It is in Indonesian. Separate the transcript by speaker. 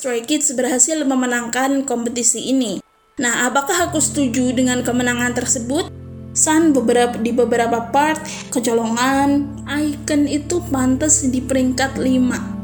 Speaker 1: Stray Kids berhasil memenangkan kompetisi ini. Nah, apakah aku setuju dengan kemenangan tersebut? Sun beberapa di beberapa part kecolongan icon itu pantas di peringkat 5